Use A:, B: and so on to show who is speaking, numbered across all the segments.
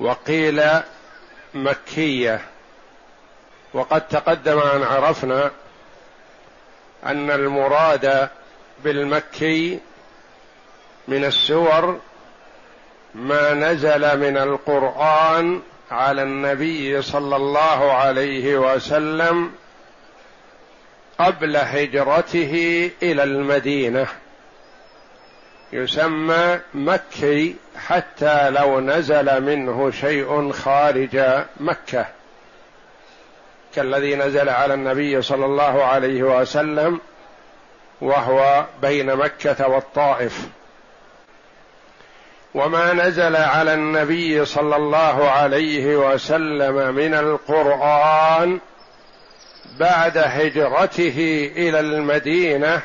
A: وقيل مكية. وقد تقدم أن عرفنا أن المراد بالمكي من السور ما نزل من القرآن على النبي صلى الله عليه وسلم قبل هجرته إلى المدينة. يسمى مكي حتى لو نزل منه شيء خارج مكة. كالذي نزل على النبي صلى الله عليه وسلم وهو بين مكة والطائف. وما نزل على النبي صلى الله عليه وسلم من القرآن بعد هجرته إلى المدينة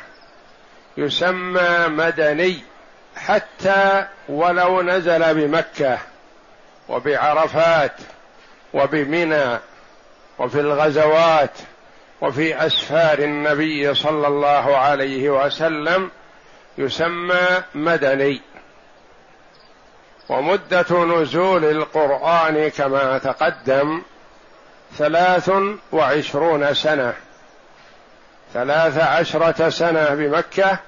A: يسمى مدني. حتى ولو نزل بمكة وبعرفات وبمنى وفي الغزوات وفي أسفار النبي صلى الله عليه وسلم يسمى مدني. ومدة نزول القرآن كما تقدم ثلاث وعشرون سنة. ثلاث عشرة سنة بمكة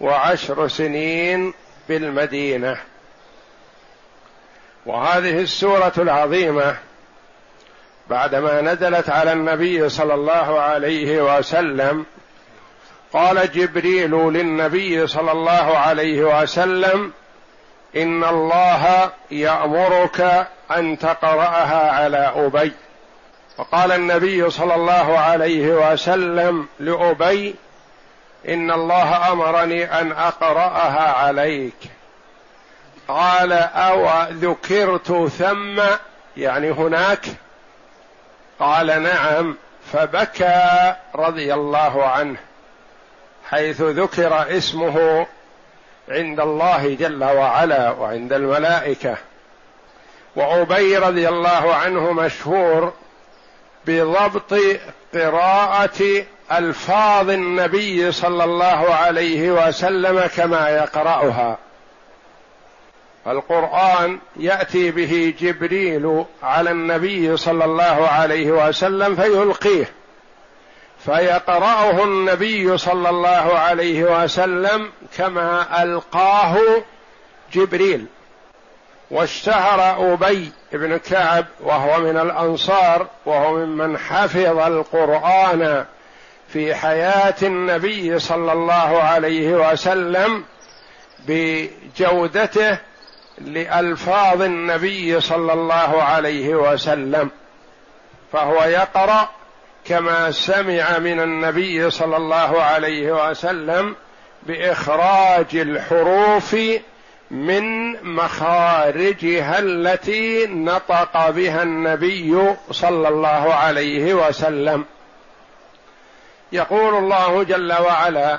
A: وعشر سنين بالمدينة. وهذه السورة العظيمة بعدما نزلت على النبي صلى الله عليه وسلم قال جبريل للنبي صلى الله عليه وسلم إن الله يأمرك أن تقرأها على أبي. وقال النبي صلى الله عليه وسلم لأبي إن الله أمرني أن أقرأها عليك. قال أو ذكرت ثم يعني هناك؟ قال نعم. فبكى رضي الله عنه حيث ذكر اسمه عند الله جل وعلا وعند الملائكة. وابي رضي الله عنه مشهور بضبط قراءة ألفاظ النبي صلى الله عليه وسلم كما يقرأها. القرآن يأتي به جبريل على النبي صلى الله عليه وسلم فيلقيه. فيقرأه النبي صلى الله عليه وسلم كما ألقاه جبريل. واشتهر أبي بن كعب وهو من الأنصار وهو ممن حفظ القرآن في حياة النبي صلى الله عليه وسلم بجودته لألفاظ النبي صلى الله عليه وسلم. فهو يقرأ كما سمع من النبي صلى الله عليه وسلم بإخراج الحروف من مخارجها التي نطق بها النبي صلى الله عليه وسلم. يقول الله جل وعلا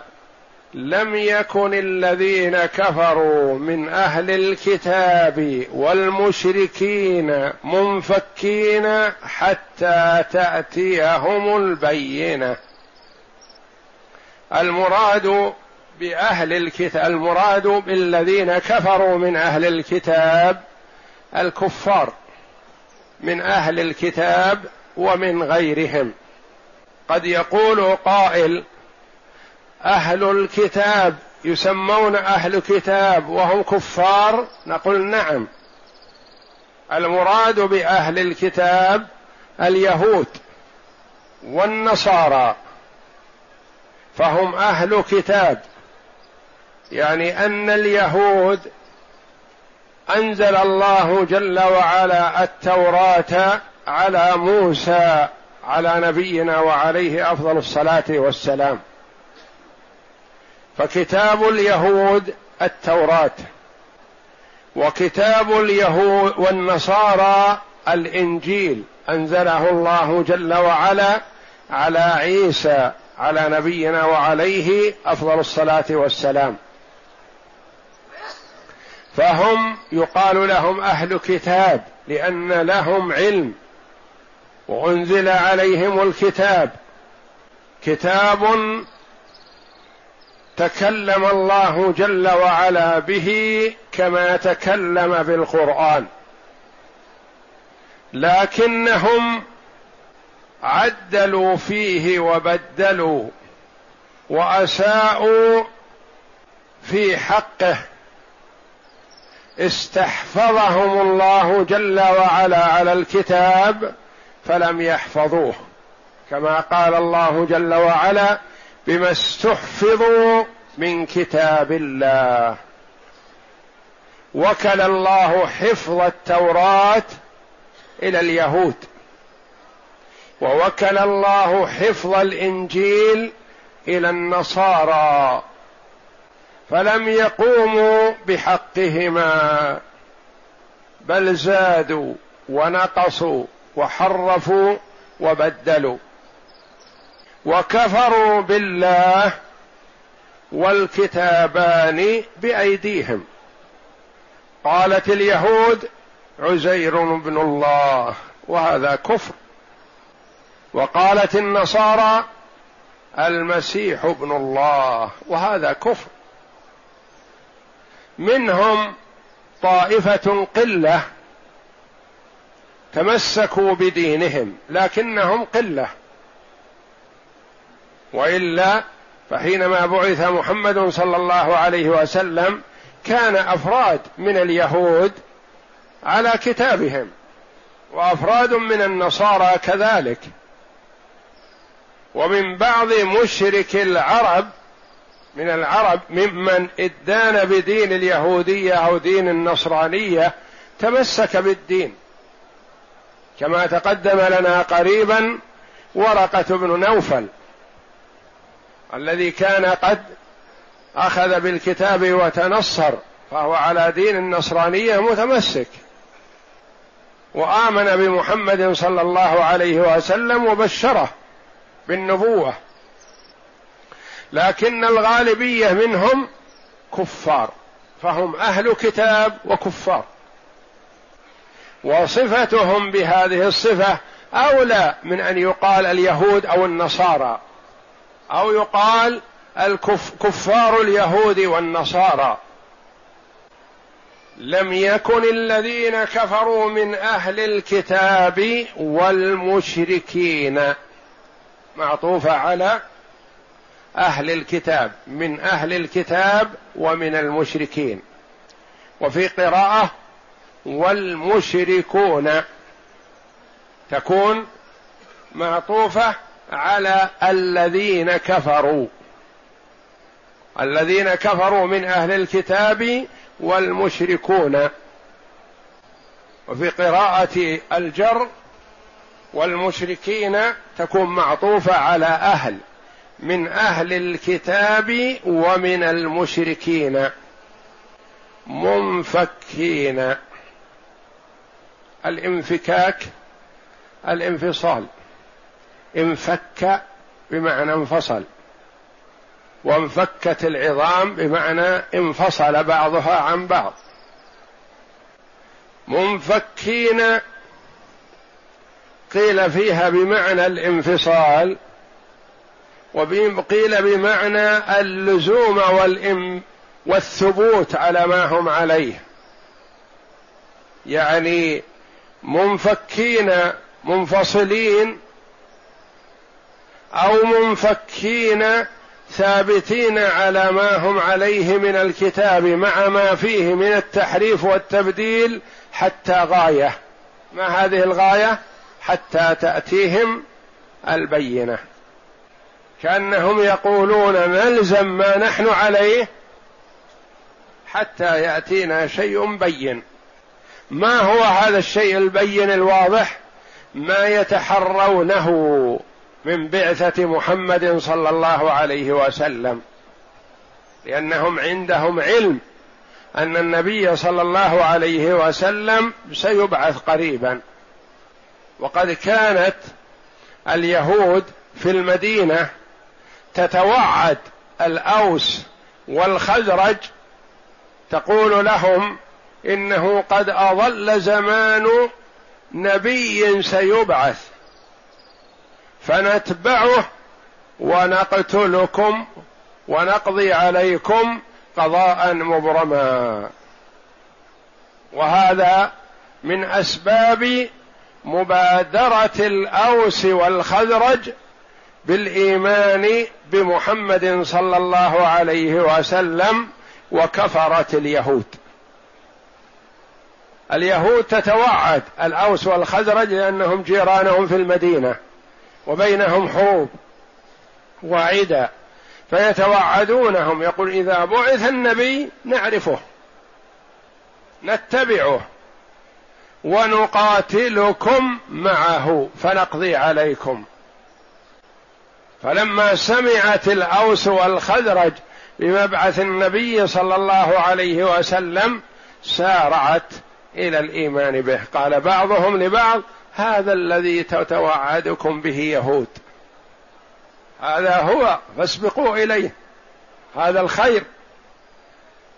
A: لم يكن الذين كفروا من أهل الكتاب والمشركين منفكين حتى تأتيهم البينة. المراد بأهل الكتاب المراد بالذين كفروا من أهل الكتاب الكفار من أهل الكتاب ومن غيرهم. قد يقول قائل أهل الكتاب يسمون أهل كتاب وهم كفار؟ نقول نعم. المراد بأهل الكتاب اليهود والنصارى فهم أهل كتاب. يعني أن اليهود أنزل الله جل وعلا التوراة على موسى على نبينا وعليه أفضل الصلاة والسلام. فكتاب اليهود التوراة وكتاب اليهود والنصارى الإنجيل أنزله الله جل وعلا على عيسى على نبينا وعليه أفضل الصلاة والسلام. فهم يقال لهم أهل كتاب لأن لهم علم. وأنزل عليهم الكتاب. كتاب تكلم الله جل وعلا به كما تكلم بالقرآن. لكنهم عدلوا فيه وبدلوا وأساءوا في حقه. استحفظهم الله جل وعلا على الكتاب فلم يحفظوه. كما قال الله جل وعلا بما استحفظوا من كتاب الله. وكل الله حفظ التوراة إلى اليهود. ووكل الله حفظ الإنجيل إلى النصارى. فلم يقوموا بحقهما بل زادوا ونقصوا وحرفوا وبدلوا. وكفروا بالله والكتابان بأيديهم. قالت اليهود عزير بن الله وهذا كفر. وقالت النصارى المسيح ابن الله وهذا كفر. منهم طائفة قلة تمسكوا بدينهم لكنهم قلة. وإلا فحينما بعث محمد صلى الله عليه وسلم كان أفراد من اليهود على كتابهم وأفراد من النصارى كذلك. ومن بعض مشرك العرب من العرب ممن ادان بدين اليهودية أو دين النصرانية تمسك بالدين. كما تقدم لنا قريبا ورقة بن نوفل الذي كان قد أخذ بالكتاب وتنصر فهو على دين النصرانية متمسك. وآمن بمحمد صلى الله عليه وسلم وبشره بالنبوة. لكن الغالبية منهم كفار فهم أهل كتاب وكفار. وصفتهم بهذه الصفة أولى من أن يقال اليهود أو النصارى أو يقال الكفار اليهود والنصارى. لم يكن الذين كفروا من أهل الكتاب والمشركين. معطوفة على أهل الكتاب من أهل الكتاب ومن المشركين. وفي قراءة والمشركون تكون معطوفة على الذين كفروا. الذين كفروا من أهل الكتاب والمشركون. وفي قراءة الجر والمشركين تكون معطوفة على أهل. من أهل الكتاب ومن المشركين. منفكين. الانفكاك الانفصال. انفك بمعنى انفصل. وانفكت العظام بمعنى انفصل بعضها عن بعض. منفكين قيل فيها بمعنى الانفصال وقيل بمعنى اللزوم والإم والثبوت على ما هم عليه. يعني منفكين منفصلين أو منفكين ثابتين على ما هم عليه من الكتاب مع ما فيه من التحريف والتبديل حتى غاية. ما هذه الغاية؟ حتى تأتيهم البينة. كأنهم يقولون نلزم ما نحن عليه حتى يأتينا شيء بين. ما هو هذا الشيء البين الواضح؟ ما يتحرونه من بعثة محمد صلى الله عليه وسلم. لأنهم عندهم علم أن النبي صلى الله عليه وسلم سيبعث قريبا. وقد كانت اليهود في المدينة تتوعد الأوس والخزرج تقول لهم إنه قد أضل زمان نبي سيبعث. فنتبعه ونقتلكم ونقضي عليكم قضاء مبرما. وهذا من أسباب مبادرة الأوس والخزرج بالإيمان بمحمد صلى الله عليه وسلم وكفرت اليهود. اليهود تتوعد الأوس والخزرج لأنهم جيرانهم في المدينة وبينهم حروب وعدا فيتوعدونهم. يقول إذا بعث النبي نعرفه نتبعه ونقاتلكم معه فنقضي عليكم. فلما سمعت الأوس والخزرج بمبعث النبي صلى الله عليه وسلم سارعت إلى الإيمان به. قال بعضهم لبعض هذا الذي تتوعدكم به يهود. هذا هو فاسبقوا إليه. هذا الخير.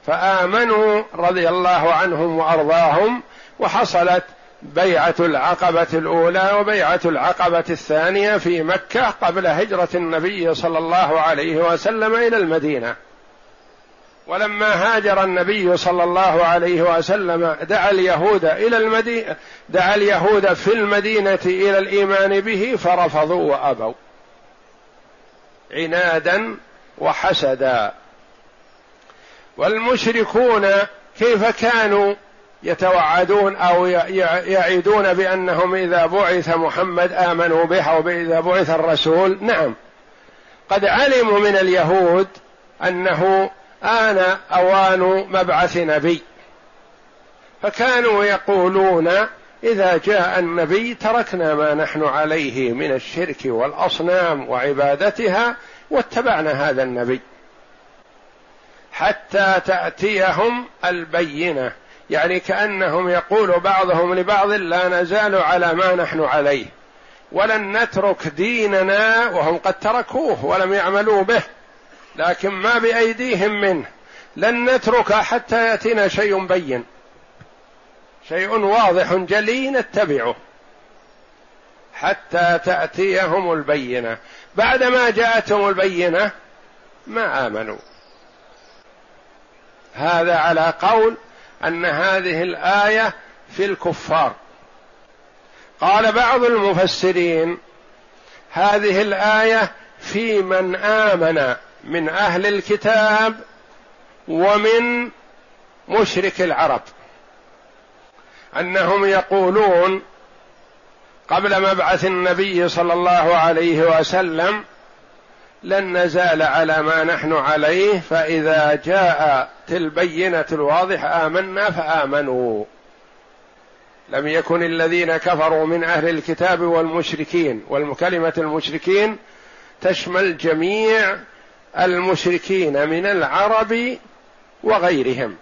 A: فآمنوا رضي الله عنهم وأرضاهم وحصلت بيعة العقبة الأولى وبيعة العقبة الثانية في مكة قبل هجرة النبي صلى الله عليه وسلم إلى المدينة. ولما هاجر النبي صلى الله عليه وسلم دعا اليهود إلى المدينة دعا اليهود في المدينة إلى الإيمان به فرفضوا وأبوا. عنادا وحسدا. والمشركون كيف كانوا؟ يتوعدون أو يعيدون بأنهم إذا بعث محمد آمنوا به أو إذا بعث الرسول. نعم. قد علموا من اليهود أنه آن أوان مبعث نبي. فكانوا يقولون إذا جاء النبي تركنا ما نحن عليه من الشرك والأصنام وعبادتها واتبعنا هذا النبي. حتى تأتيهم البينة. يعني كأنهم يقول بعضهم لبعض لا نزال على ما نحن عليه. ولن نترك ديننا وهم قد تركوه ولم يعملوا به لكن ما بأيديهم منه. لن نترك حتى يأتينا شيء بين. شيء واضح جلي نتبعه حتى تأتيهم البينة. بعدما جاءتهم البينة ما آمنوا. هذا على قول أن هذه الآية في الكفار. قال بعض المفسرين هذه الآية في من آمن من أهل الكتاب ومن مشرك العرب. أنهم يقولون قبل مبعث النبي صلى الله عليه وسلم لن نزال على ما نحن عليه فإذا جاءت البينة الواضح آمنا فآمنوا. لم يكن الذين كفروا من أهل الكتاب والمشركين والكلمة المشركين تشمل جميع المشركين من العرب وغيرهم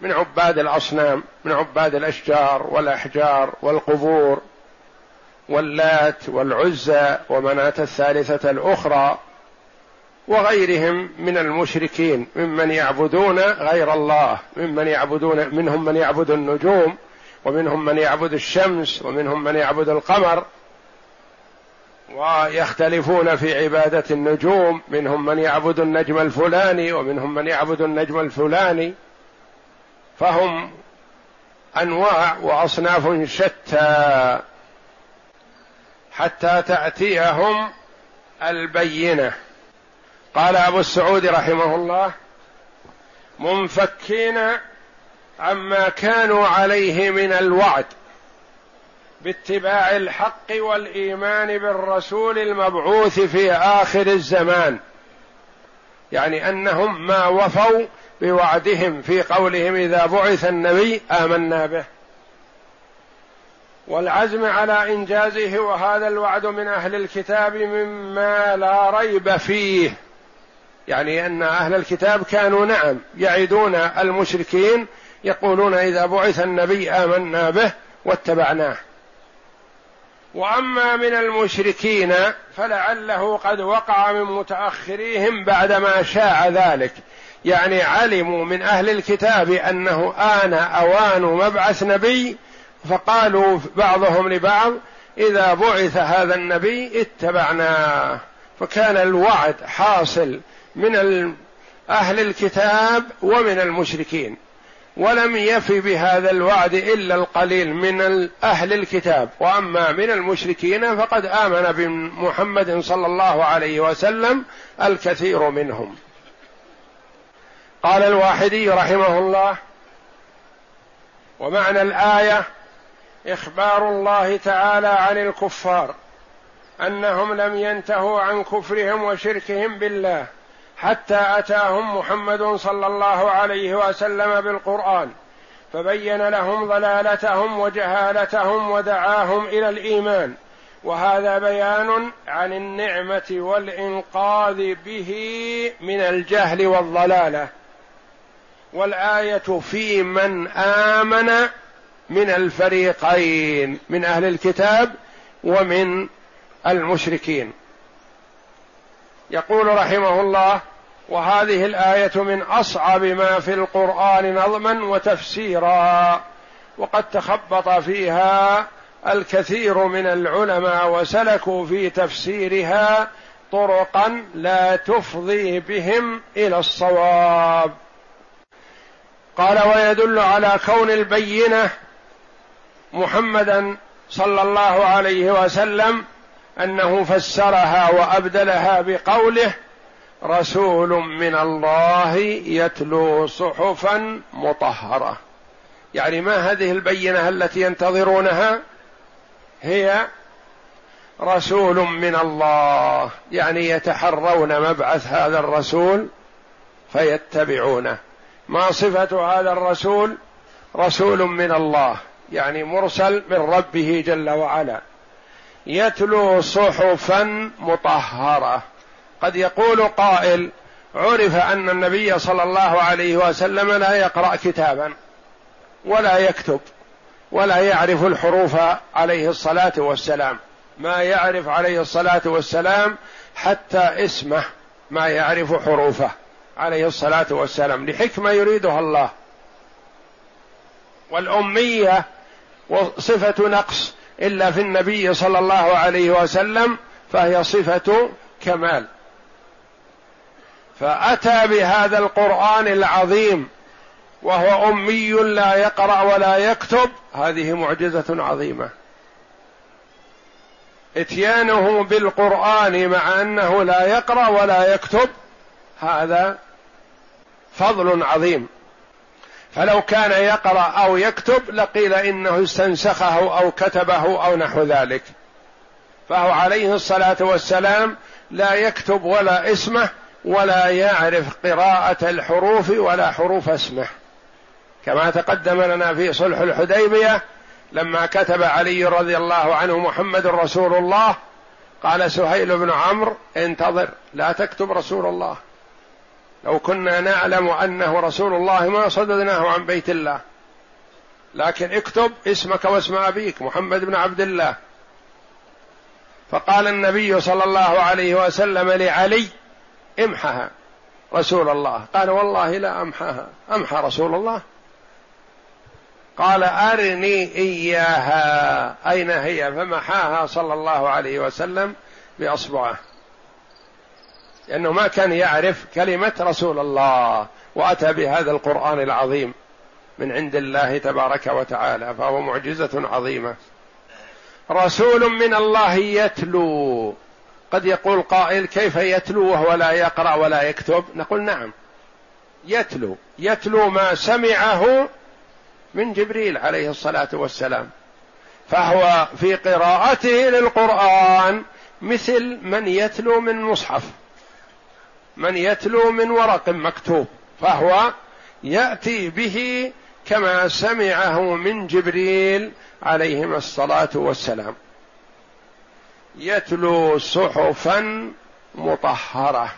A: من عباد الأصنام من عباد الأشجار والأحجار والقبور واللات والعزى ومناة الثالثة الأخرى. وغيرهم من المشركين ممن يعبدون غير الله ممن يعبدون منهم من يعبد النجوم ومنهم من يعبد الشمس ومنهم من يعبد القمر ويختلفون في عبادة النجوم منهم من يعبد النجم الفلاني ومنهم من يعبد النجم الفلاني. فهم أنواع وأصناف شتى حتى تأتيهم البينة. قال أبو السعود رحمه الله منفكين عما كانوا عليه من الوعد باتباع الحق والإيمان بالرسول المبعوث في آخر الزمان يعني أنهم ما وفوا بوعدهم في قولهم إذا بعث النبي آمنا به. والعزم على إنجازه وهذا الوعد من أهل الكتاب مما لا ريب فيه. يعني أن أهل الكتاب كانوا نعم يعدون المشركين يقولون إذا بعث النبي آمنا به واتبعناه. وأما من المشركين فلعله قد وقع من متأخريهم بعدما شاع ذلك. يعني علموا من أهل الكتاب أنه آن أوان مبعث نبي فقالوا بعضهم لبعض إذا بعث هذا النبي اتبعناه. فكان الوعد حاصل. من أهل الكتاب ومن المشركين. ولم يف بهذا الوعد إلا القليل من أهل الكتاب. وأما من المشركين فقد آمن بمحمد صلى الله عليه وسلم الكثير منهم. قال الواحدي رحمه الله ومعنى الآية إخبار الله تعالى عن الكفار أنهم لم ينتهوا عن كفرهم وشركهم بالله. حتى أتاهم محمد صلى الله عليه وسلم بالقرآن فبين لهم ضلالتهم وجهالتهم ودعاهم إلى الإيمان. وهذا بيان عن النعمة والإنقاذ به من الجهل والضلالة. والآية في من آمن من الفريقين من أهل الكتاب ومن المشركين. يقول رحمه الله وهذه الآية من أصعب ما في القرآن نظما وتفسيرا وقد تخبط فيها الكثير من العلماء وسلكوا في تفسيرها طرقا لا تفضي بهم إلى الصواب. قال ويدل على كون البينة محمدا صلى الله عليه وسلم أنه فسرها وأبدلها بقوله رسول من الله يتلو صحفا مطهرة. يعني ما هذه البينة التي ينتظرونها؟ هي رسول من الله يعني يتحرون مبعث هذا الرسول فيتبعونه. ما صفة هذا الرسول؟ رسول من الله يعني مرسل من ربه جل وعلا. يتلو صحفا مطهرة. قد يقول قائل عرف أن النبي صلى الله عليه وسلم لا يقرأ كتابا ولا يكتب ولا يعرف الحروف عليه الصلاة والسلام. ما يعرف عليه الصلاة والسلام حتى اسمه ما يعرف حروفه عليه الصلاة والسلام. لحكمة يريدها الله. والأمية وصفة نقص إلا في النبي صلى الله عليه وسلم فهي صفة كمال. فأتى بهذا القرآن العظيم وهو أمي لا يقرأ ولا يكتب هذه معجزة عظيمة. إتيانه بالقرآن مع أنه لا يقرأ ولا يكتب هذا فضل عظيم. فلو كان يقرأ أو يكتب لقيل إنه استنسخه أو كتبه أو نحو ذلك. فهو عليه الصلاة والسلام لا يكتب ولا اسمه ولا يعرف قراءة الحروف ولا حروف اسمه. كما تقدم لنا في صلح الحديبية لما كتب علي رضي الله عنه محمد رسول الله قال سهيل بن عمرو انتظر لا تكتب رسول الله. لو كنا نعلم أنه رسول الله ما صددناه عن بيت الله. لكن اكتب اسمك واسم أبيك محمد بن عبد الله. فقال النبي صلى الله عليه وسلم لعلي امحها رسول الله. قال والله لا امحاها أمحى رسول الله. قال أرني إياها. أين هي؟ فمحاها صلى الله عليه وسلم بأصبعه. لأنه ما كان يعرف كلمة رسول الله وأتى بهذا القرآن العظيم من عند الله تبارك وتعالى فهو معجزة عظيمة. رسول من الله يتلو. قد يقول قائل كيف يتلو وهو لا يقرأ ولا يكتب؟ نقول نعم. يتلو. يتلو ما سمعه من جبريل عليه الصلاة والسلام. فهو في قراءته للقرآن مثل من يتلو من مصحف من يتلو من ورق مكتوب فهو يأتي به كما سمعه من جبريل عليهما الصلاة والسلام. يتلو صحفا مطهرة.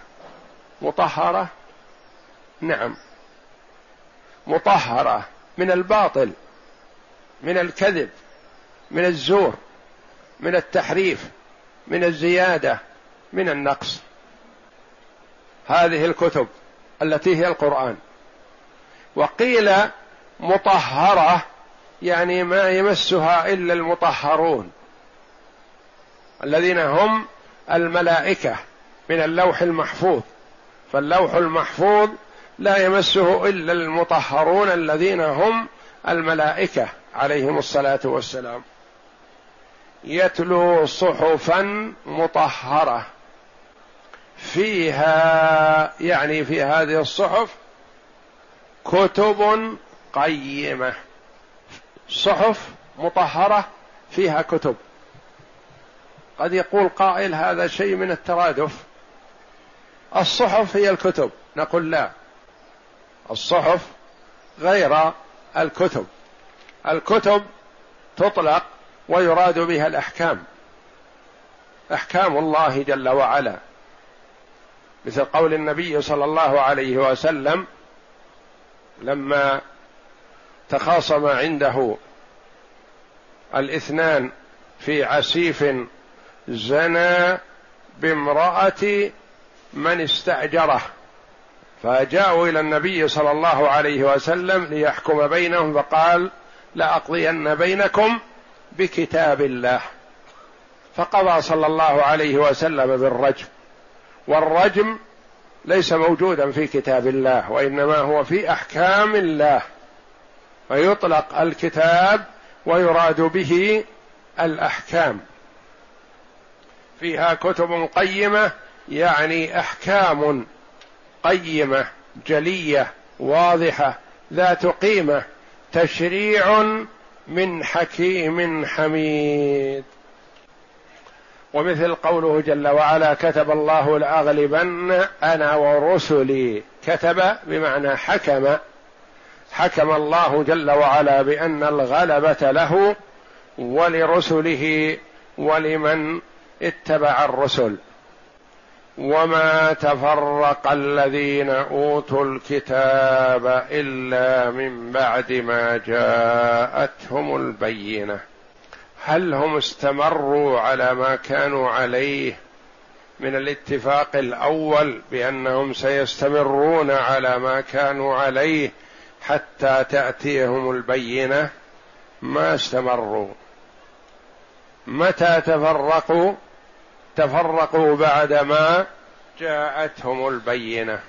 A: مطهرة؟ نعم. مطهرة. من الباطل من الكذب من الزور من التحريف من الزيادة من النقص. هذه الكتب التي هي القرآن. وقيل مطهرة يعني ما يمسها إلا المطهرون. الذين هم الملائكة من اللوح المحفوظ. فاللوح المحفوظ لا يمسه إلا المطهرون الذين هم الملائكة عليهم الصلاة والسلام. يتلو صحفا مطهرة. فيها يعني في هذه الصحف كتب قيمة. صحف مطهرة فيها كتب. قد يقول قائل هذا شيء من الترادف. الصحف هي الكتب. نقول لا. الصحف غير الكتب. الكتب تطلق ويراد بها الأحكام. أحكام الله جل وعلا. مثل قول النبي صلى الله عليه وسلم لما تخاصم عنده الاثنان في عسيف زنى بامرأة من استأجره فجاءوا إلى النبي صلى الله عليه وسلم ليحكم بينهم فقال لأقضين بينكم بكتاب الله. فقضى صلى الله عليه وسلم بالرجم والرجم ليس موجودا في كتاب الله وإنما هو في أحكام الله فيطلق الكتاب ويراد به الأحكام. فيها كتب قيمة يعني أحكام قيمة جلية واضحة ذات قيمة تشريع من حكيم حميد. ومثل قوله جل وعلا كتب الله لأغلبن أنا ورسلي. كتب بمعنى حكم حكم الله جل وعلا بأن الغلبة له ولرسله ولمن اتبع الرسل وما تفرق الذين أوتوا الكتاب إلا من بعد ما جاءتهم البينة. هل هم استمروا على ما كانوا عليه من الاتفاق الأول بأنهم سيستمرون على ما كانوا عليه حتى تأتيهم البينة؟ ما استمروا. متى تفرقوا؟ تفرقوا بعدما جاءتهم البينة.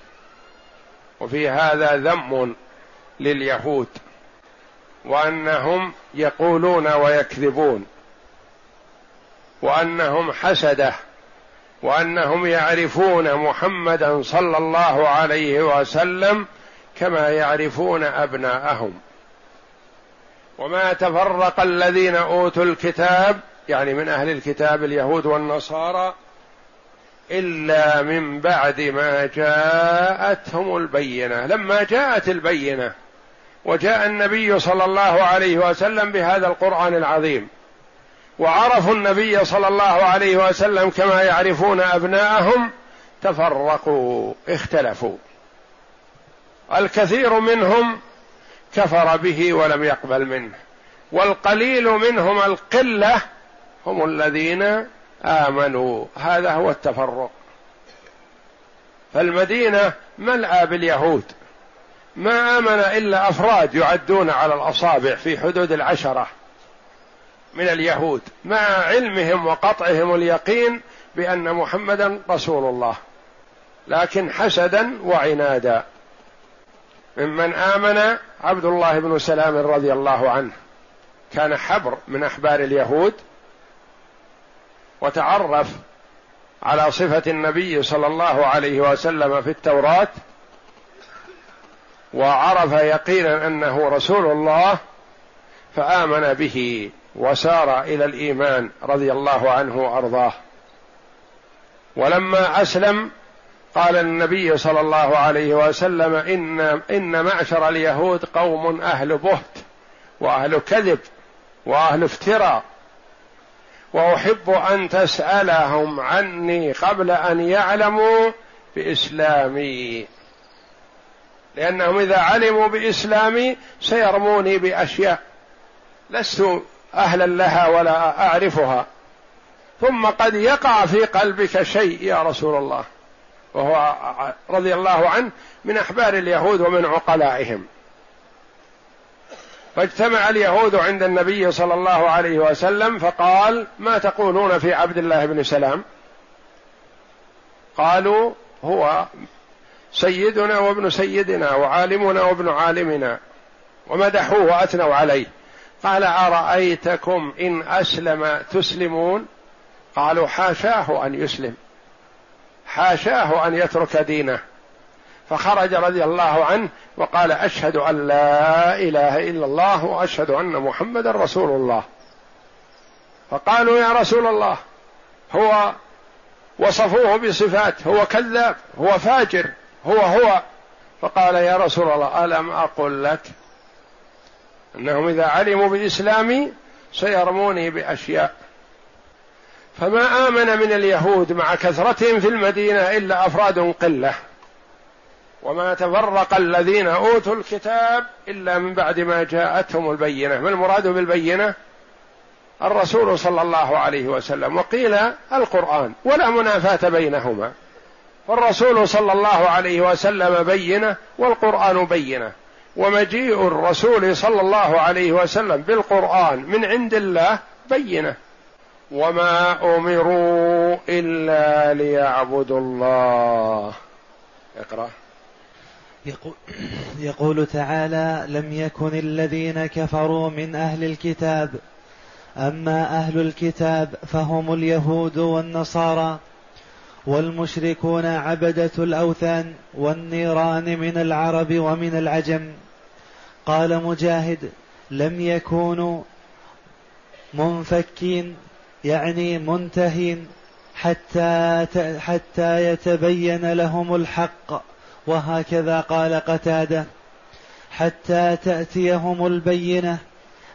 A: وفي هذا ذم لليهود. وأنهم يقولون ويكذبون. وأنهم حسدة. وأنهم يعرفون محمدا صلى الله عليه وسلم كما يعرفون أبناءهم. وما تفرق الذين أوتوا الكتاب يعني من أهل الكتاب اليهود والنصارى إلا من بعد ما جاءتهم البينة. لما جاءت البينة وجاء النبي صلى الله عليه وسلم بهذا القرآن العظيم وعرفوا النبي صلى الله عليه وسلم كما يعرفون أبناءهم تفرقوا اختلفوا. الكثير منهم كفر به ولم يقبل منه والقليل منهم القلة هم الذين آمنوا. هذا هو التفرق. فالمدينة ملأى باليهود. ما آمن إلا أفراد يعدون على الأصابع في حدود العشرة من اليهود. مع علمهم وقطعهم اليقين بأن محمدا رسول الله. لكن حسدا وعنادا. ممن آمن عبد الله بن سلام رضي الله عنه. كان حبر من أحبار اليهود. وتعرف على صفة النبي صلى الله عليه وسلم في التوراة وعرف يقينا أنه رسول الله فآمن به وسار إلى الإيمان رضي الله عنه وأرضاه. ولما أسلم قال النبي صلى الله عليه وسلم إن إن معشر اليهود قوم أهل بهت وأهل كذب وأهل افتراء. وأحب أن تسألهم عني قبل أن يعلموا بإسلامي. لأنهم إذا علموا بإسلامي سيرموني بأشياء لست أهلا لها ولا أعرفها. ثم قد يقع في قلبك شيء يا رسول الله وهو رضي الله عنه من احبار اليهود ومن عقلائهم. فاجتمع اليهود عند النبي صلى الله عليه وسلم فقال ما تقولون في عبد الله بن سلام؟ قالوا هو سيدنا وابن سيدنا وعالمنا وابن عالمنا ومدحوه وأثنوا عليه. قال أرأيتكم إن أسلم تسلمون؟ قالوا حاشاه أن يسلم. حاشاه أن يترك دينه. فخرج رضي الله عنه وقال أشهد أن لا إله إلا الله وأشهد أن محمدا رسول الله. فقالوا يا رسول الله هو وصفوه بصفات هو كذاب هو فاجر هو هو. فقال يا رسول الله ألم أقل لك أنهم إذا علموا باسلامي سيرموني بأشياء. فما آمن من اليهود مع كثرتهم في المدينة إلا أفراد قلة. وما تفرق الذين أوتوا الكتاب إلا من بعد ما جاءتهم البينة ما المراد بالبينة؟ الرسول صلى الله عليه وسلم وقيل القرآن ولا منافاة بينهما. فالرسول صلى الله عليه وسلم بينة والقرآن بينة. ومجيء الرسول صلى الله عليه وسلم بالقرآن من عند الله بينة. وما أمروا إلا ليعبدوا الله. اقرأ.
B: يقول, تعالى لم يكن الذين كفروا من أهل الكتاب. أما أهل الكتاب فهم اليهود والنصارى والمشركون عبدة الأوثان والنيران من العرب ومن العجم. قال مجاهد لم يكونوا منفكين يعني منتهين حتى حتى يتبين لهم الحق. وهكذا قال قتادة حتى تأتيهم البينة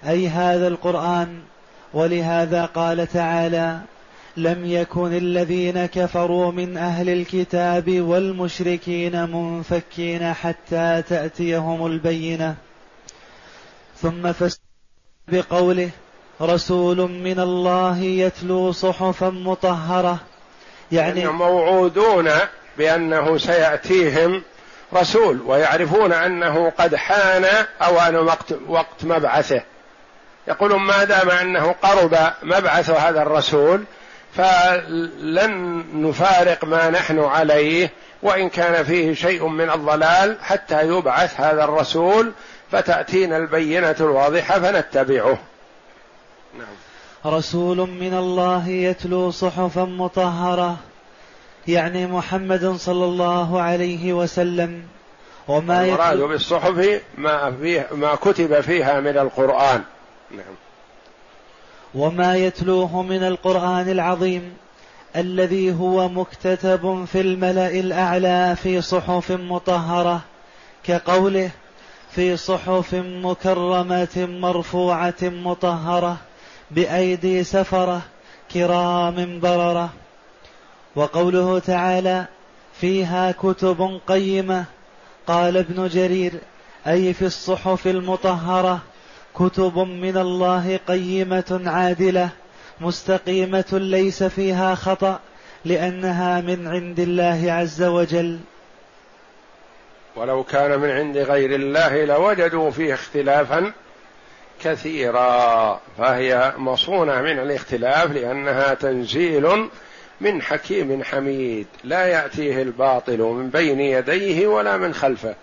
B: أي هذا القرآن. ولهذا قال تعالى لم يكن الذين كفروا من أهل الكتاب والمشركين منفكين حتى تأتيهم البينة. ثم فسر بقوله رسول من الله يتلو صحفا مطهرة.
A: يعني موعودون بأنه سيأتيهم رسول ويعرفون أنه قد حان أوان وقت وقت مبعثه. يقولون ما دام أنه قرب مبعث هذا الرسول فلن نفارق ما نحن عليه وإن كان فيه شيء من الضلال حتى يبعث هذا الرسول فتأتينا البينة الواضحة فنتبعه.
B: نعم. رسول من الله يتلو صحفا مطهرة. يعني محمد صلى الله عليه وسلم
A: وما المراد بالصحف ما فيه ما كتب فيها من القرآن. نعم.
B: وما يتلوه من القرآن العظيم الذي هو مكتتب في الملأ الأعلى في صحف مطهرة كقوله في صحف مكرمة مرفوعة مطهرة بأيدي سفرة كرام بررة وقوله تعالى فيها كتب قيمة. قال ابن جرير أي في الصحف المطهرة كتب من الله قيمة عادلة مستقيمة ليس فيها خطأ لأنها من عند الله عز وجل.
A: ولو كان من عند غير الله لوجدوا فيه اختلافا كثيرا فهي مصونة من الاختلاف لأنها تنزيل من حكيم حميد لا يأتيه الباطل من بين يديه ولا من خلفه.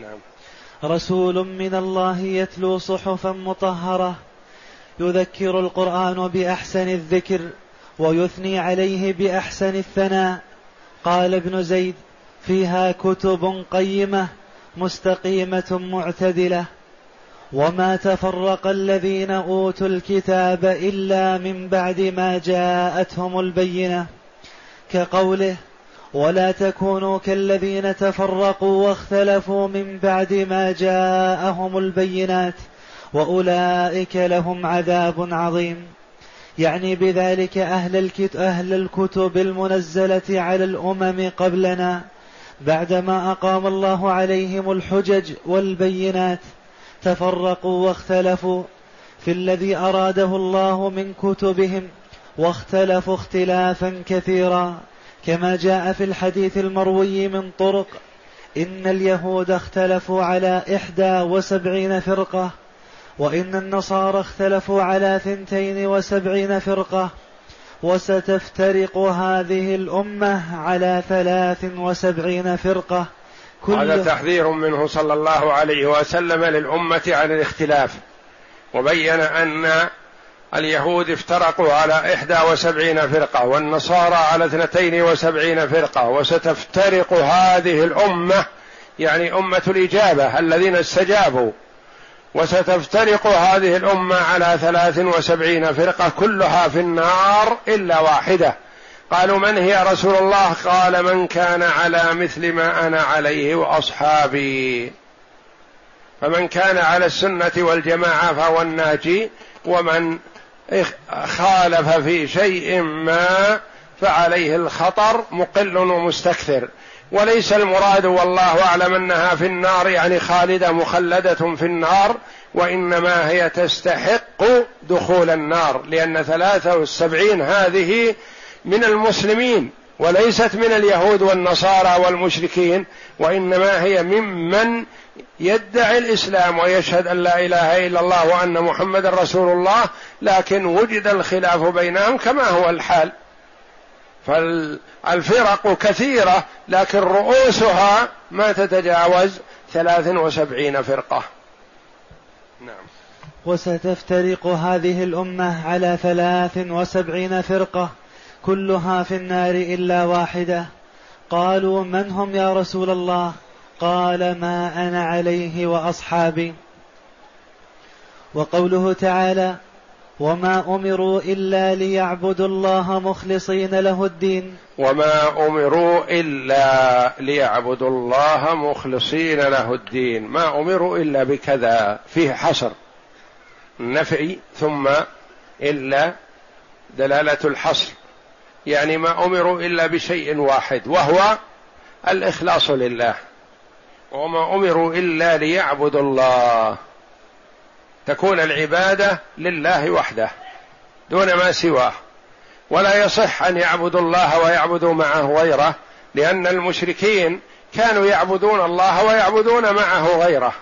A: نعم.
B: رسول من الله يتلو صحفا مطهرة يذكر القرآن بأحسن الذكر ويثني عليه بأحسن الثناء. قال ابن زيد فيها كتب قيمة مستقيمة معتدلة. وما تفرق الذين اوتوا الكتاب الا من بعد ما جاءتهم البينه كقوله ولا تكونوا كالذين تفرقوا واختلفوا من بعد ما جاءهم البينات واولئك لهم عذاب عظيم. يعني بذلك أهل, الكتب, أهل الكتب المنزلة على الأمم قبلنا بعدما أقام الله عليهم الحجج والبينات تفرقوا واختلفوا في الذي أراده الله من كتبهم واختلفوا اختلافا كثيرا. كما جاء في الحديث المروي من طرق إن اليهود اختلفوا على إحدى وسبعين فرقة وإن النصارى اختلفوا على ثنتين وسبعين فرقة. وستفترق هذه الأمة على ثلاث وسبعين فرقه
A: هذا تحذير منه صلى الله عليه وسلم للأمة عن الاختلاف. وبين أن اليهود افترقوا على إحدى وسبعين فرقة والنصارى على اثنتين وسبعين فرقة وستفترق هذه الأمة يعني أمة الإجابة الذين استجابوا. وستفترق هذه الأمة على ثلاث وسبعين فرقة كلها في النار إلا واحدة. قالوا من هي رسول الله؟ قال من كان على مثل ما أنا عليه وأصحابي. فمن كان على السنة والجماعة فهو الناجي ومن خالف في شيء ما فعليه الخطر مقل ومستكثر. وليس المراد والله أعلم أنها في النار يعني خالدة مخلدة في النار وإنما هي تستحق دخول النار لأن ثلاثة والسبعين هذه من المسلمين وليست من اليهود والنصارى والمشركين وإنما هي ممن يدعي الإسلام ويشهد أن لا إله إلا الله وأن محمد رسول الله لكن وجد الخلاف بينهم كما هو الحال. فالفرق كثيرة لكن رؤوسها ما تتجاوز ثلاث وسبعين فرقة.
B: نعم. وستفترق هذه الأمة على ثلاث وسبعين فرقة. كلها في النار إلا واحدة. قالوا من هم يا رسول الله؟ قال ما أنا عليه وأصحابي. وقوله تعالى وما أمروا إلا ليعبدوا الله مخلصين له الدين.
A: وما أمروا إلا ليعبدوا الله مخلصين له الدين. ما أمروا إلا بكذا فيه حصر نفي ثم إلا دلالة الحصر. يعني ما أمروا إلا بشيء واحد وهو الإخلاص لله. وما أمروا إلا ليعبدوا الله. تكون العبادة لله وحده دون ما سواه. ولا يصح أن يعبدوا الله ويعبدوا معه غيره لأن المشركين كانوا يعبدون الله ويعبدون معه غيره.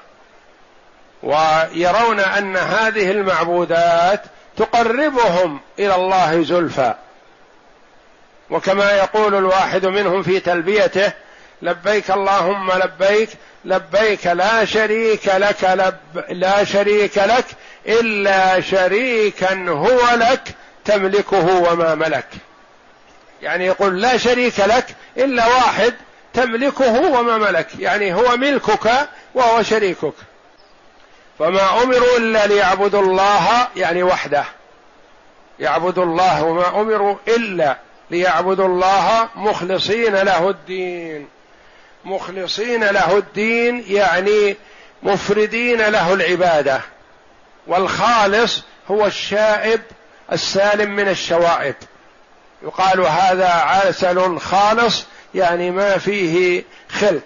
A: ويرون أن هذه المعبودات تقربهم إلى الله زلفى. وكما يقول الواحد منهم في تلبيته لبيك اللهم لبيك لبيك لا شريك لك لب لا شريك لك إلا شريكا هو لك تملكه وما ملك. يعني يقول لا شريك لك إلا واحد تملكه وما ملك. يعني هو ملكك وهو شريكك. فما أمروا إلا ليعبدوا الله يعني وحده. يعبدوا الله وما أمروا إلا ليعبدوا الله مخلصين له الدين. مخلصين له الدين يعني مفردين له العبادة. والخالص هو الشائب السالم من الشوائب. يقال هذا عسل خالص يعني ما فيه خلط.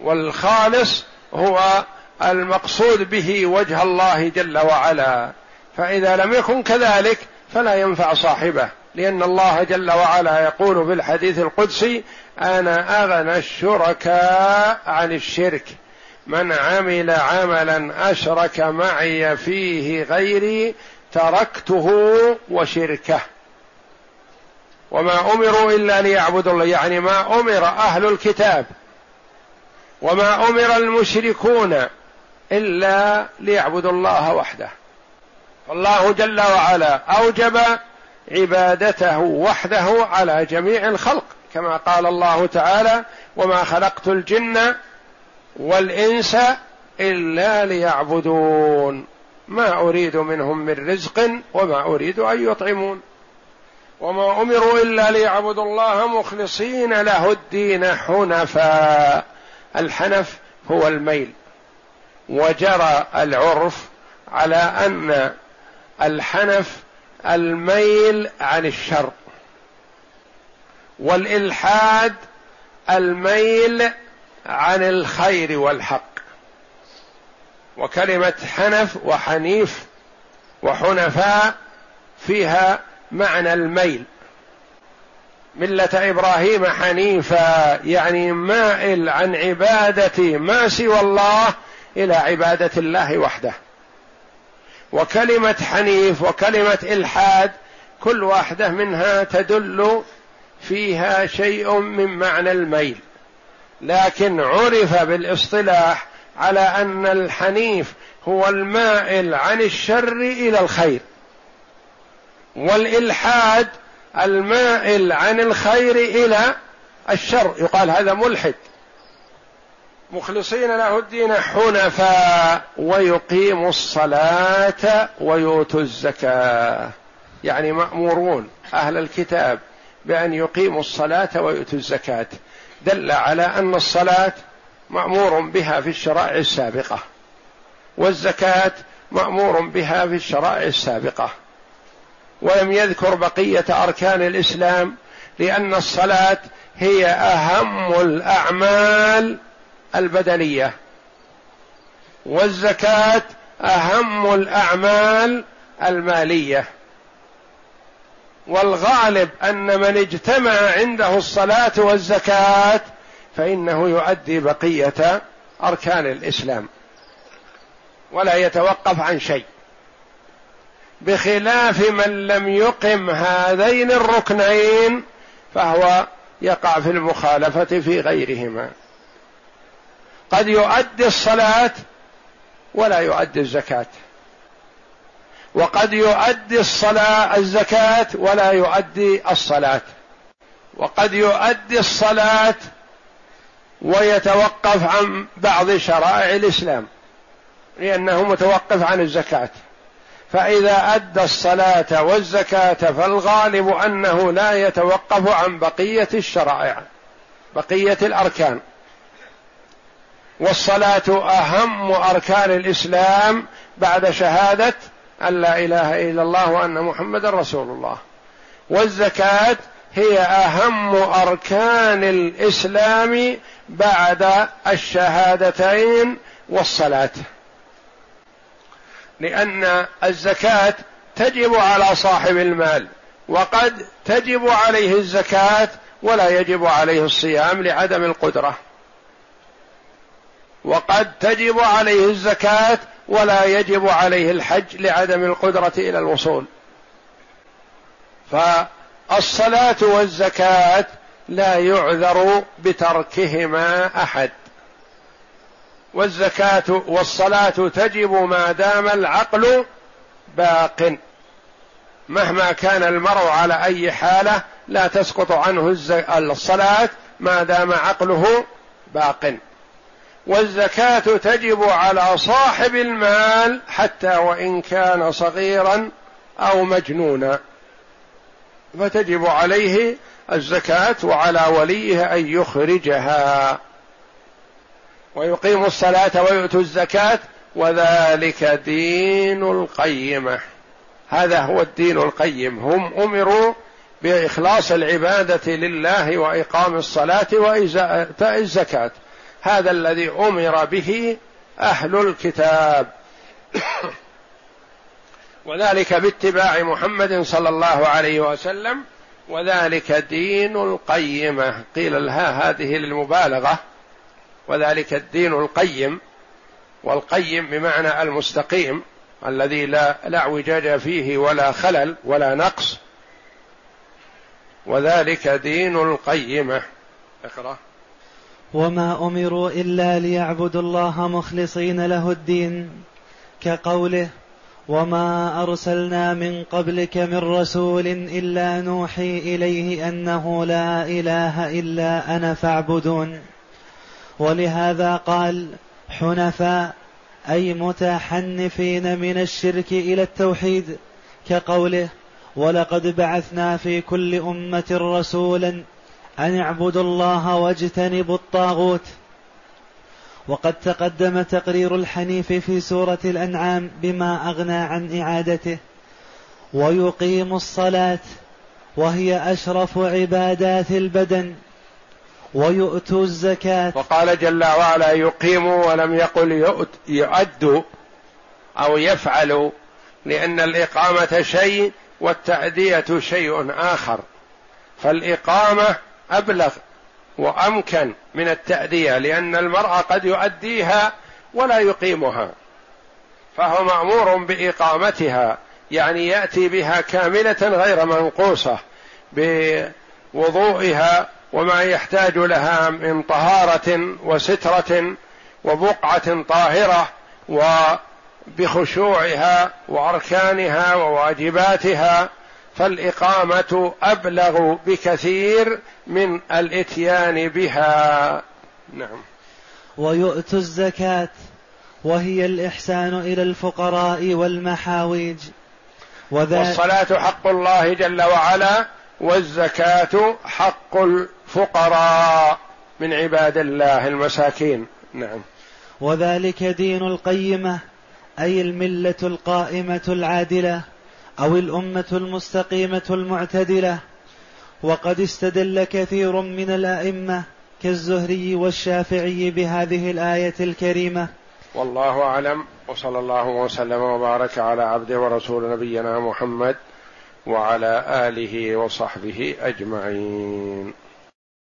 A: والخالص هو المقصود به وجه الله جل وعلا. فإذا لم يكن كذلك فلا ينفع صاحبه. لأن الله جل وعلا يقول في الحديث القدسي أنا أغنى الشركاء عن الشرك. من عمل عملا أشرك معي فيه غيري تركته وشركه. وما أمروا إلا ليعبدوا الله يعني ما أمر أهل الكتاب. وما أمر المشركون إلا ليعبدوا الله وحده. الله جل وعلا أوجب عبادته وحده على جميع الخلق كما قال الله تعالى وما خلقت الجن والإنس إلا ليعبدون ما أريد منهم من رزق وما أريد أن يطعمون وما أمروا إلا ليعبدوا الله مخلصين له الدين حنفاء. الحنف هو الميل وجرى العرف على أن الحنف الميل عن الشر. والإلحاد الميل عن الخير والحق. وكلمة حنف وحنيف وحنفاء فيها معنى الميل. ملة إبراهيم حنيفا يعني مائل عن عباده ما سوى الله إلى عبادة الله وحده. وكلمة حنيف وكلمة إلحاد كل واحدة منها تدل فيها شيء من معنى الميل. لكن عرف بالاصطلاح على أن الحنيف هو المائل عن الشر إلى الخير والإلحاد المائل عن الخير إلى الشر. يقال هذا ملحد. مخلصين له الدين حنفاء ويقيموا الصلاة ويؤتوا الزكاة. يعني مأمورون أهل الكتاب بأن يقيموا الصلاة ويؤتوا الزكاة. دل على أن الصلاة مأمور بها في الشرائع السابقة والزكاة مأمور بها في الشرائع السابقة. ولم يذكر بقية أركان الإسلام لأن الصلاة هي أهم الأعمال البدنية. والزكاة أهم الأعمال المالية. والغالب أن من اجتمع عنده الصلاة والزكاة فإنه يؤدي بقية أركان الإسلام. ولا يتوقف عن شيء. بخلاف من لم يقم هذين الركنين فهو يقع في المخالفة في غيرهما. قد يؤدي الصلاة ولا يؤدي الزكاة. وقد يؤدي الصلاه الزكاة ولا يؤدي الصلاة. وقد يؤدي الصلاة ويتوقف عن بعض شرائع الإسلام لأنه متوقف عن الزكاة. فإذا أدى الصلاة والزكاة فالغالب أنه لا يتوقف عن بقية الشرائع بقية الأركان. والصلاة أهم أركان الإسلام بعد شهادة أن لا إله إلا الله وأن محمدا رسول الله. والزكاة هي أهم أركان الإسلام بعد الشهادتين والصلاة. لأن الزكاة تجب على صاحب المال وقد تجب عليه الزكاة ولا يجب عليه الصيام لعدم القدرة. وقد تجب عليه الزكاة ولا يجب عليه الحج لعدم القدرة إلى الوصول. فالصلاة والزكاة لا يعذر بتركهما أحد. والزكاة والصلاة تجب ما دام العقل باق. مهما كان المرء على أي حالة لا تسقط عنه الصلاة ما دام عقله باق. والزكاة تجب على صاحب المال حتى وإن كان صغيرا أو مجنونا. فتجب عليه الزكاة وعلى وليه أن يخرجها. ويقيم الصلاة ويؤتوا الزكاة وذلك دين القيمة. هذا هو الدين القيم. هم أمروا بإخلاص العبادة لله وإقام الصلاة وايتاء الزكاة. هذا الذي أمر به أهل الكتاب. وذلك باتباع محمد صلى الله عليه وسلم وذلك دين القيمه قيل لها هذه للمبالغة وذلك الدين القيم والقيم بمعنى المستقيم الذي لا لا اعوجاج فيه ولا خلل ولا نقص. وذلك دين القيمه اقرأ.
B: وما أمروا إلا ليعبدوا الله مخلصين له الدين كقوله وما أرسلنا من قبلك من رسول إلا نوحي إليه أنه لا إله إلا أنا فاعبدون. ولهذا قال حنفاء أي متحنفين من الشرك إلى التوحيد كقوله ولقد بعثنا في كل أمة رسولا أن اعبدوا الله واجتنبوا الطاغوت. وقد تقدم تقرير الحنيف في سورة الأنعام بما أغنى عن إعادته. ويقيم الصلاة وهي أشرف عبادات البدن. ويؤتوا الزكاة.
A: وقال جل وعلا يقيموا ولم يقل يؤدوا أو يفعلوا لأن الإقامة شيء والتأدية شيء آخر. فالإقامة أبلغ وأمكن من التأدية لأن المرأة قد يؤديها ولا يقيمها فهو مأمور بإقامتها يعني يأتي بها كاملة غير منقوصة بوضوئها وما يحتاج لها من طهارة وسترة وبقعة طاهرة وبخشوعها وأركانها وواجباتها فالإقامة أبلغ بكثير من الإتيان بها. نعم.
B: ويؤتوا الزكاة وهي الإحسان إلى الفقراء والمحاويج.
A: والصلاة حق الله جل وعلا والزكاة حق الفقراء من عباد الله المساكين. نعم.
B: وذلك دين القيمة أي الملة القائمة العادلة. أو الأمة المستقيمة المعتدلة. وقد استدل كثير من الأئمة كالزهري والشافعي بهذه الآية الكريمة.
A: والله أعلم. وصلى الله وسلم وبارك على عبده ورسول نبينا محمد وعلى آله وصحبه أجمعين.